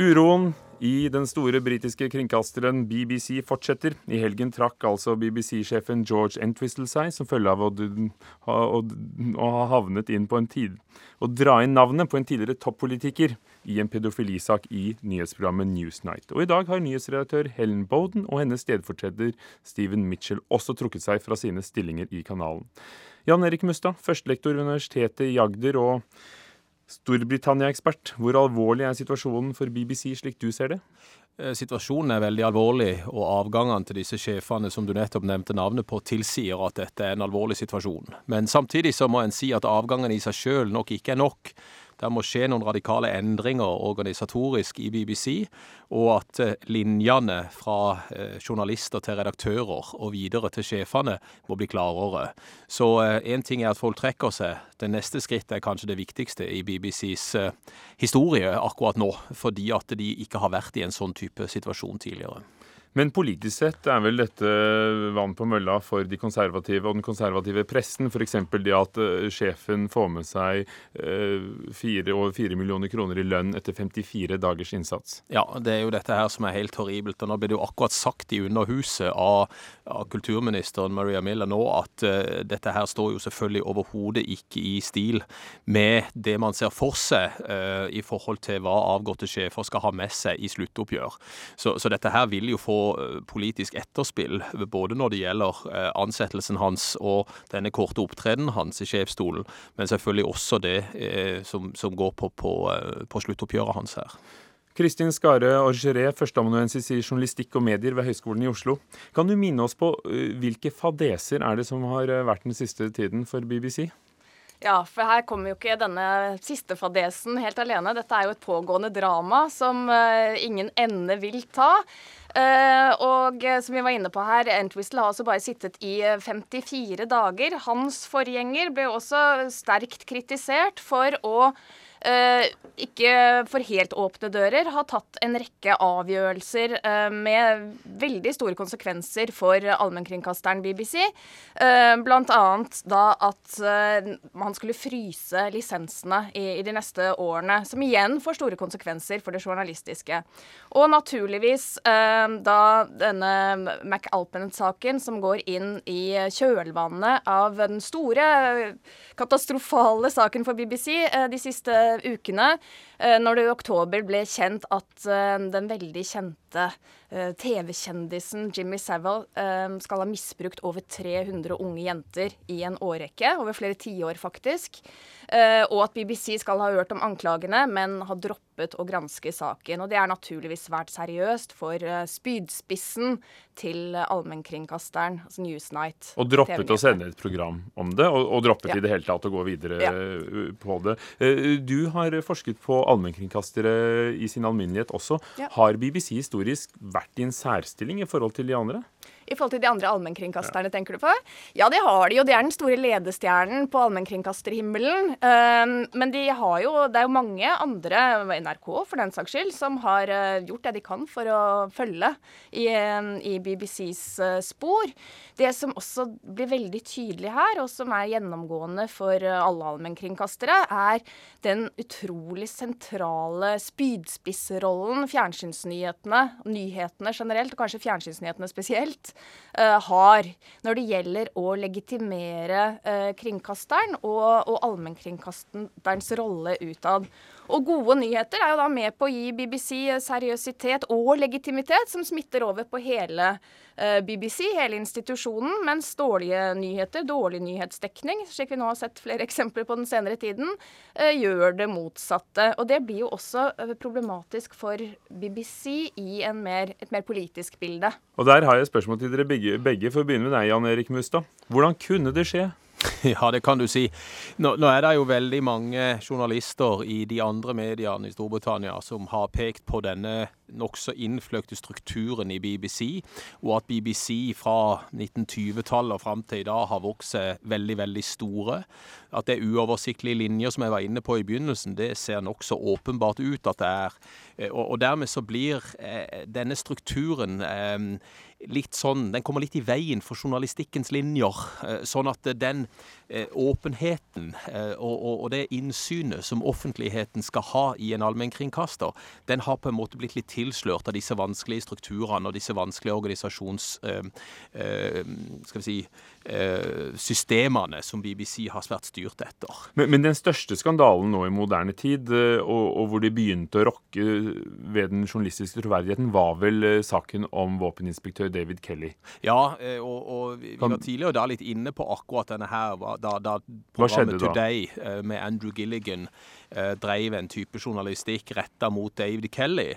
Uroen i den store britiske kringkasteren BBC fortsetter. I helgen trakk altså BBC-sjefen George Entwistle seg som følge av å, ha havnet inn på en tid Å dra inn navnet på en tidligere toppolitiker i en pedofilisak i nyhetsprogrammet Newsnight. Og i dag har nyhetsredaktør Helen Bowden og hennes stedfortreder Stephen Mitchell også trukket seg fra sine stillinger i kanalen. Jan Erik Mustad, førstelektor ved Universitetet i Agder og Storbritannia-ekspert, hvor alvorlig er situasjonen for BBC slik du ser det? Eh, situasjonen er veldig alvorlig, og avgangene til disse sjefene som du nettopp nevnte navnet på, tilsier at dette er en alvorlig situasjon. Men samtidig så må en si at avgangene i seg sjøl nok ikke er nok. Det må skje noen radikale endringer organisatorisk i BBC, og at eh, linjene fra eh, journalister til redaktører og videre til sjefene må bli klarere. Så én ting er at folk trekker seg. Det neste skrittet er kanskje det viktigste i BBCs historie akkurat nå, fordi at de ikke har vært i en sånn type situasjon tidligere. Men politisk sett er vel dette vann på mølla for de konservative og den konservative pressen. F.eks. det at uh, sjefen får med seg uh, fire, over 4 millioner kroner i lønn etter 54 dagers innsats. Ja, det er jo dette her som er helt horribelt. og Nå ble det jo akkurat sagt i Underhuset av, av kulturministeren Maria Miller nå at uh, dette her står jo selvfølgelig overhodet ikke i stil med det man ser for seg i forhold til hva avgåtte sjefer skal ha med seg i sluttoppgjør. Så, så dette her vil jo få Eh, politisk etterspill, både når det gjelder eh, ansettelsen hans og denne korte opptredenen hans i sjefsstolen, men selvfølgelig også det eh, som, som går på, på, på sluttoppgjøret hans her. Kristin Skare Orgeré, førsteamanuensis i journalistikk og medier ved Høgskolen i Oslo. Kan du minne oss på hvilke fadeser er det som har vært den siste tiden for BBC? Ja, for her kommer jo ikke denne siste fadesen helt alene. Dette er jo et pågående drama som ingen ende vil ta. Uh, og uh, som vi var inne på her, Entwistle har altså bare sittet i 54 dager. Hans forgjenger ble også sterkt kritisert for å ikke for helt åpne dører, har tatt en rekke avgjørelser uh, med veldig store konsekvenser for allmennkringkasteren BBC. Uh, blant annet da at man skulle fryse lisensene i, de neste årene, som igjen får store konsekvenser for det journalistiske. Og naturligvis da denne McAlpinett-saken som går inn i kjølvannet av den store katastrofale saken for BBC de siste ukene, eh, når det i oktober ble kjent at eh, den veldig kjente eh, TV-kjendisen Jimmy Savile skal ha misbrukt over 300 unge jenter i en årrekke, over flere tiår faktisk. Og at BBC skal ha hørt om anklagene, men har droppet å granske saken. Og det er naturligvis svært seriøst for spydspissen til allmennkringkasteren, altså Newsnight. Og droppet å sende et program om det, og, og droppet ja. i det hele tatt å gå videre ja. på det. Du har forsket på allmennkringkastere i sin alminnelighet også. Ja. Har BBC historisk vært i en særstilling i forhold til de andre? I forhold til de andre allmennkringkasterne, tenker du på? Ja, det har de jo. De er den store ledestjernen på allmennkringkasterhimmelen. Um, men de har jo, det er jo mange andre, NRK for den saks skyld, som har uh, gjort det de kan for å følge i, um, i BBCs uh, spor. Det som også blir veldig tydelig her, og som er gjennomgående for uh, alle allmennkringkastere, er den utrolig sentrale spydspissrollen fjernsynsnyhetene, nyhetene generelt, og kanskje fjernsynsnyhetene spesielt, har når det gjelder å legitimere uh, kringkasteren og, og allmennkringkasterens rolle utad. Og gode nyheter er jo da med på å gi BBC seriøsitet og legitimitet, som smitter over på hele uh, BBC, hele institusjonen, mens dårlige nyheter, dårlig nyhetsdekning, slik vi nå har sett flere eksempler på den senere tiden, uh, gjør det motsatte. Og det blir jo også problematisk for BBC i mer, et mer politisk bilde. Og der har jeg et spørsmål til dere begge, begge for å begynne med deg, Jan Erik Mustad. Hvordan kunne det skje? Ja, det kan du si. Nå, nå, er det jo veldig mange journalister i de andre mediene i Storbritannia som har pekt på denne nokså innfløkte strukturen i BBC, og at BBC fra 1920-tallet og fram til i dag har vokst seg veldig, veldig store. At det er uoversiktlige linjer, som jeg var inne på i begynnelsen, det ser nokså åpenbart ut at det er. Eh, og, dermed så blir eh, denne strukturen eh, litt sånn, den kommer litt i veien for journalistikkens linjer. Sånn at den åpenheten eh, og, det innsynet som offentligheten skal ha i en allmennkringkaster, den har på en måte blitt litt tilslørt av disse vanskelige strukturene og disse vanskelige organisasjons... skal vi si systemene som BBC har svært styrt etter. Men, men, den største skandalen nå i moderne tid, og, og hvor de begynte å rokke ved den journalistiske troverdigheten, var vel saken om våpeninspektør David Kelly. Ja, eh, og, og vi var tidligere da litt inne på akkurat denne her. Da, da programmet Today eh, med Andrew Gilligan eh, drev en type journalistikk retta mot David Kelly,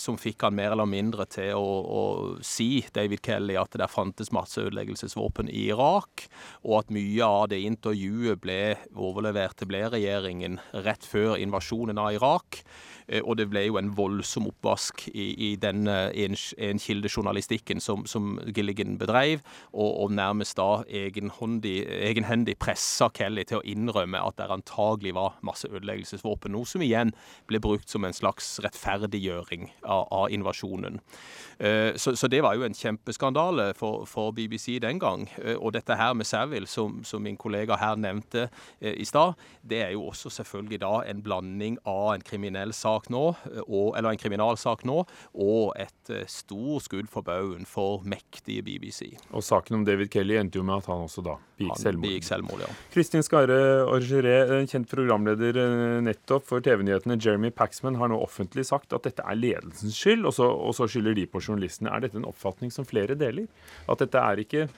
som fikk han mer eller mindre til å, å si David Kelly at det fantes masseødeleggelsesvåpen i Irak, og at mye av det intervjuet ble overlevert til Blair-regjeringen rett før invasjonen av Irak. Eh, og det ble jo en voldsom oppvask i, i den enkildejournalistikken som, som Gilligan bedrev, og, og nærmest da egenhendig, egenhendig pressa Kelly til å innrømme at det antagelig var masse ødeleggelsesvåpen. Noe som igjen ble brukt som en slags rettferdiggjøring av, av invasjonen. Eh, så, så, det var jo en kjempeskandale for, for, BBC den gang. Eh, og dette her med Savile, som, som min kollega her nevnte i stad, det er jo også selvfølgelig da en blanding av en kriminell sak sak nå, og, eller en kriminalsak nå, og et stort stor skudd for baugen for mektige BBC. Og saken om David Kelly endte jo med at han også da begikk selvmord. Selvmord ja. Kristin Skare Orgeré, kjent programleder uh, nettopp for TV-nyhetene, Jeremy Paxman, har nå offentlig sagt at dette er ledelsens skyld, og så, og så skylder de på journalistene. Er dette en oppfatning som flere deler? At dette er ikke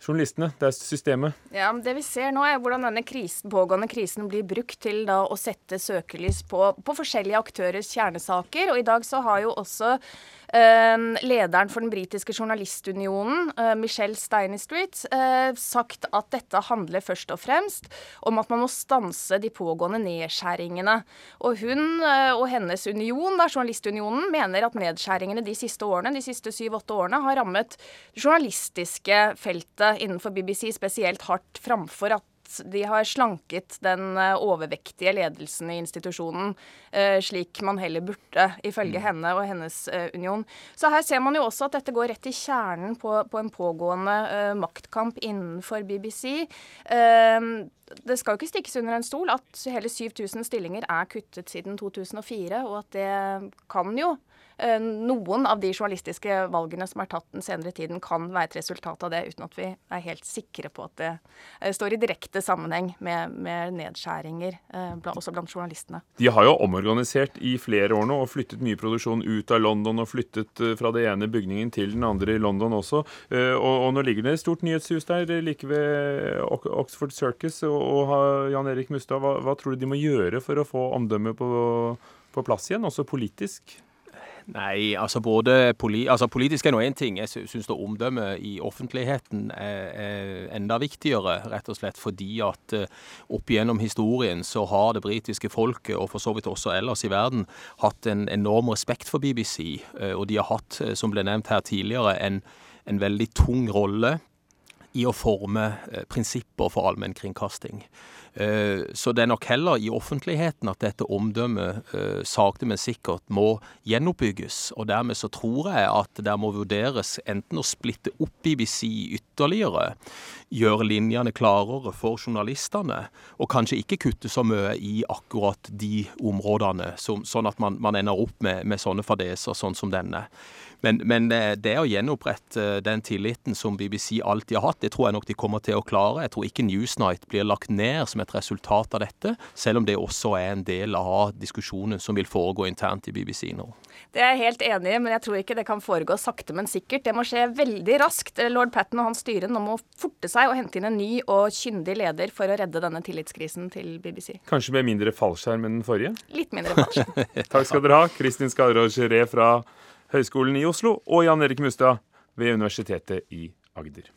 journalistene, det er systemet. Ja, men Det vi ser nå, er hvordan denne krisen, pågående krisen blir brukt til da å sette søkelys på, på forskjellige aktørers kjernesaker. Og i dag så har jo også eh, lederen for den britiske journalistunionen, eh, Michelle Steinestreet, eh, sagt at dette handler først og fremst om at man må stanse de pågående nedskjæringene. Og hun uh, og hennes union, da, journalistunionen, mener at nedskjæringene de siste årene, de siste syv-åtte årene har rammet det journalistiske feltet innenfor BBC spesielt hardt, framfor at de har slanket den eh, overvektige ledelsen i institusjonen, eh, slik man heller burde, ifølge mm. henne og hennes eh, union. Så her ser man jo også at dette går rett i kjernen på, på en pågående maktkamp innenfor BBC. det skal jo ikke stikkes under en stol at hele 7000 stillinger er kuttet siden 2004, og at det kan jo noen av de journalistiske valgene som er tatt den senere tiden, kan være et resultat av det, uten at vi er helt sikre på at det eh, står i direkte sammenheng med, med nedskjæringer, eh, også blant journalistene. De har jo omorganisert i flere år nå og flyttet mye produksjon ut av London og flyttet fra det ene bygningen til den andre i London også. Og, og nå ligger det et stort nyhetshus der like ved Oxford Circus. Og Jan Erik Mustad, hva, hva tror du de må gjøre for å få omdømmet på, på plass igjen, også politisk? Nei, altså både poli altså politisk er nå én ting. Jeg syns omdømmet i offentligheten er, er, enda viktigere, rett og slett fordi at uh, opp gjennom historien så har det britiske folket, og for så vidt også ellers i verden, hatt en enorm respekt for BBC. Uh, og de har hatt, uh, som ble nevnt her tidligere, en, en veldig tung rolle i å forme prinsipper for allmennkringkasting. Eh, så det er nok heller i offentligheten at dette omdømmet eh, sakte, men sikkert må gjenoppbygges. Og dermed så tror jeg at det må vurderes enten å splitte opp BBC ytterligere, gjøre linjene klarere for journalistene, og kanskje ikke kutte så mye i akkurat de områdene, som, sånn at man, man ender opp med, med sånne fadeser sånn som denne. Men, men, det å gjenopprette eh, den tilliten som BBC alltid har hatt, det tror jeg nok de kommer til å klare. Jeg tror ikke Newsnight blir lagt ned som et resultat av dette, selv om det også er en del av diskusjonen som vil foregå internt i BBC nå. Det er jeg helt enig i, men jeg tror ikke det kan foregå sakte, men sikkert. Det må skje veldig raskt. Lord Patten og hans styre nå må forte seg og hente inn en ny og kyndig leder for å redde denne tillitskrisen til BBC. Kanskje med mindre fallskjerm enn den forrige? Litt mindre fallskjerm. Takk skal dere ha, Kristin Skarrås Geré fra Høgskolen i Oslo og Jan Erik Mustad ved Universitetet i Agder.